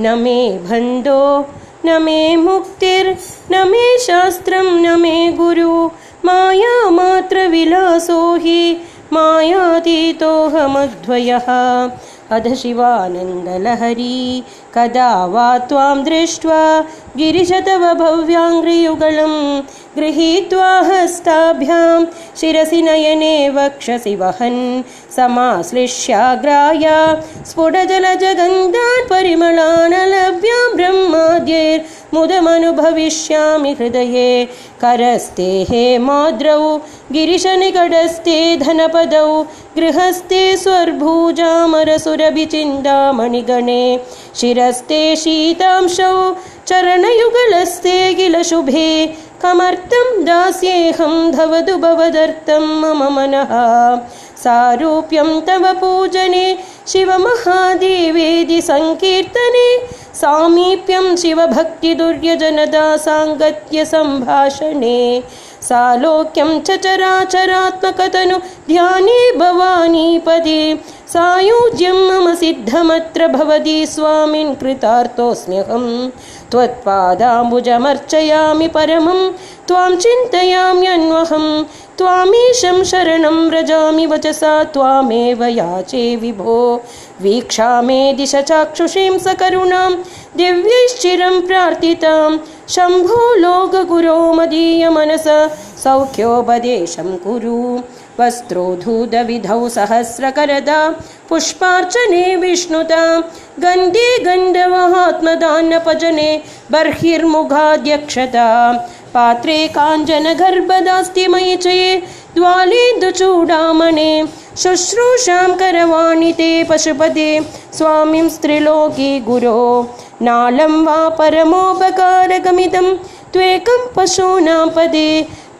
न मे बन्धो न मे मुक्तिर्न मे शास्त्रं न मे गुरु। मायामात्रविलासो हि मायातीतोऽहमध्वयः अध शिवानन्दलहरी कदा वा त्वां दृष्ट्वा गिरिशतव भव्याङ्घ्रियुगलं गृहीत्वा हस्ताभ्यां शिरसि नयने वक्षसि वहन्। समाश्लिष्याग्राय स्फुटजलजगन्धान् परिमलानलभ्यां ब्रह्माद्यैर्मुदमनुभविष्यामि हृदये करस्ते हे माद्रौ गिरिशनिकटस्ते धनपदौ गृहस्ते स्वर्भूजामरसुरभिचिन्तामणिगणे शिरस्ते शीतांशौ चरणयुगलस्ते किल शुभे कमर्थं दास्येऽहं धवतु भवदर्थं मम मनः सारूप्यं तव पूजने शिवमहादेवेदि सङ्कीर्तने सामीप्यं शिवभक्तिदुर्यजनदासाङ्गत्यसम्भाषणे सालोक्यं च चराचरात्मकतनु ध्याने भवानीपदे सायुज्यं मम सिद्धमत्र भवति स्वामिन् कृतार्थोऽस्म्यहम् त्वत्पादाम्बुजमर्चयामि परमं त्वां चिन्तयाम्यन्वहं त्वामीशं शरणं व्रजामि वचसा त्वामेव याचे विभो। वीक्षामे दिश चाक्षुषीं सकरुणां दिव्यैश्चिरं प्रार्थितां। शम्भो लोकगुरो मदीयमनस सौख्योपदेशं कुरु वस्त्रोधूतविधौ सहस्रकरदा पुष्पार्चने विष्णुता गन्धे गण्डवहात्मदान्नपजने बर्हिर्मुखाध्यक्षता पात्रे काञ्चनगर्भदास्ति मयि चये द्वालेन्दुचूडामणे शुश्रूषां करवाणि ते पशुपदे स्वामिं स्त्रिलोकी गुरो नालं वा परमोपकारगमिदं त्वेकं पशूनां पदे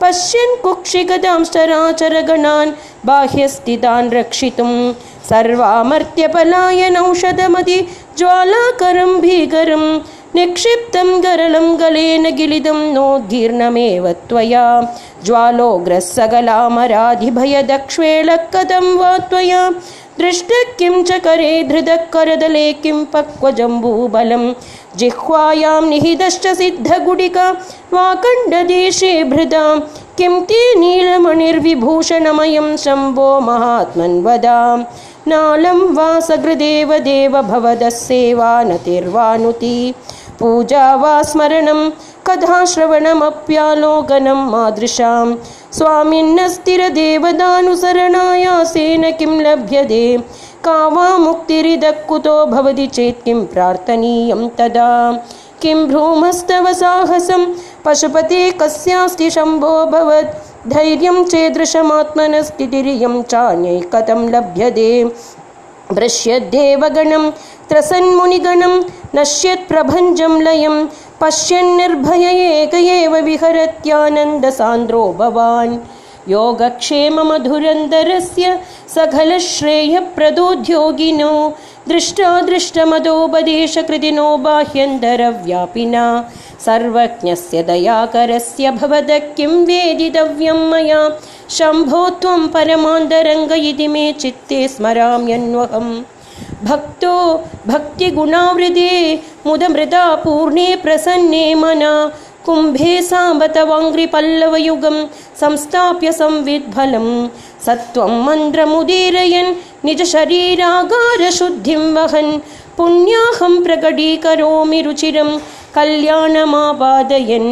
पश्यन् कुक्षिगदांश्चराचरगणान् बाह्यस्थितान् रक्षितुं सर्वामर्त्यपलायनौषधमति ज्वालाकरं भीकरं निक्षिप्तं गरलं गलेन गिलिदं नोद्गीर्णमेव त्वया. ज्वालोग्रस्सगलामराधिभयदक्ष्वेलः कथं वा त्वया. दृष्टः किं च करे धृतः करदले किं पक्वजम्बूबलं. जिह्वायां निहितश्च सिद्धगुडिका. वाकण्डदेशे भृदां किं ते नीलमणिर्विभूषणमयं शम्भो महात्मन् वदाम् नालं वा सकृदेव देव भवदः सेवा नतिर्वानुति पूजा वा स्मरणं कथाश्रवणमप्यालोकनं मादृशां। स्वामिन्नस्तिरदेवदानुसरणायासेन किं लभ्यते? का वा मुक्तिरिदः कुतो भवति चेत् किं प्रार्थनीयं तदा? किं भ्रूमस्तव साहसं? पशुपते कस्यास्ति शम्भो भवत्? धैर्यं चेदृशमात्मनस्थितिरियं चान्यै कथं लभ्यते भृश्यद्देवगणं त्रसन्मुनिगणं नश्यत्प्रभञ्जं लयं पश्यन्निर्भय एक एव विहरत्यानन्दसान्द्रो भवान्। योगक्षेममधुरन्दरस्य सकलश्रेयप्रदोद्योगिनो दृष्टादृष्टमदोपदेशकृतिनो बाह्यन्तरव्यापिना। सर्वज्ञस्य दयाकरस्य भवदः किं वेदितव्यं मया शम्भो त्वं परमान्तरङ्ग इति मे चित्ते स्मराम्यन्वहम्। भक्तो भक्तिगुणावृदे मुदमृदा पूर्णे प्रसन्ने मना कुम्भे साम्बतवाङ्घ्रिपल्लवयुगं संस्थाप्य संविद्फलं सत्त्वं मन्त्रमुदीरयन् निजशरीरागारशुद्धिं वहन्। पुण्याहं प्रकटीकरोमि रुचिरं कल्याणमापादयन्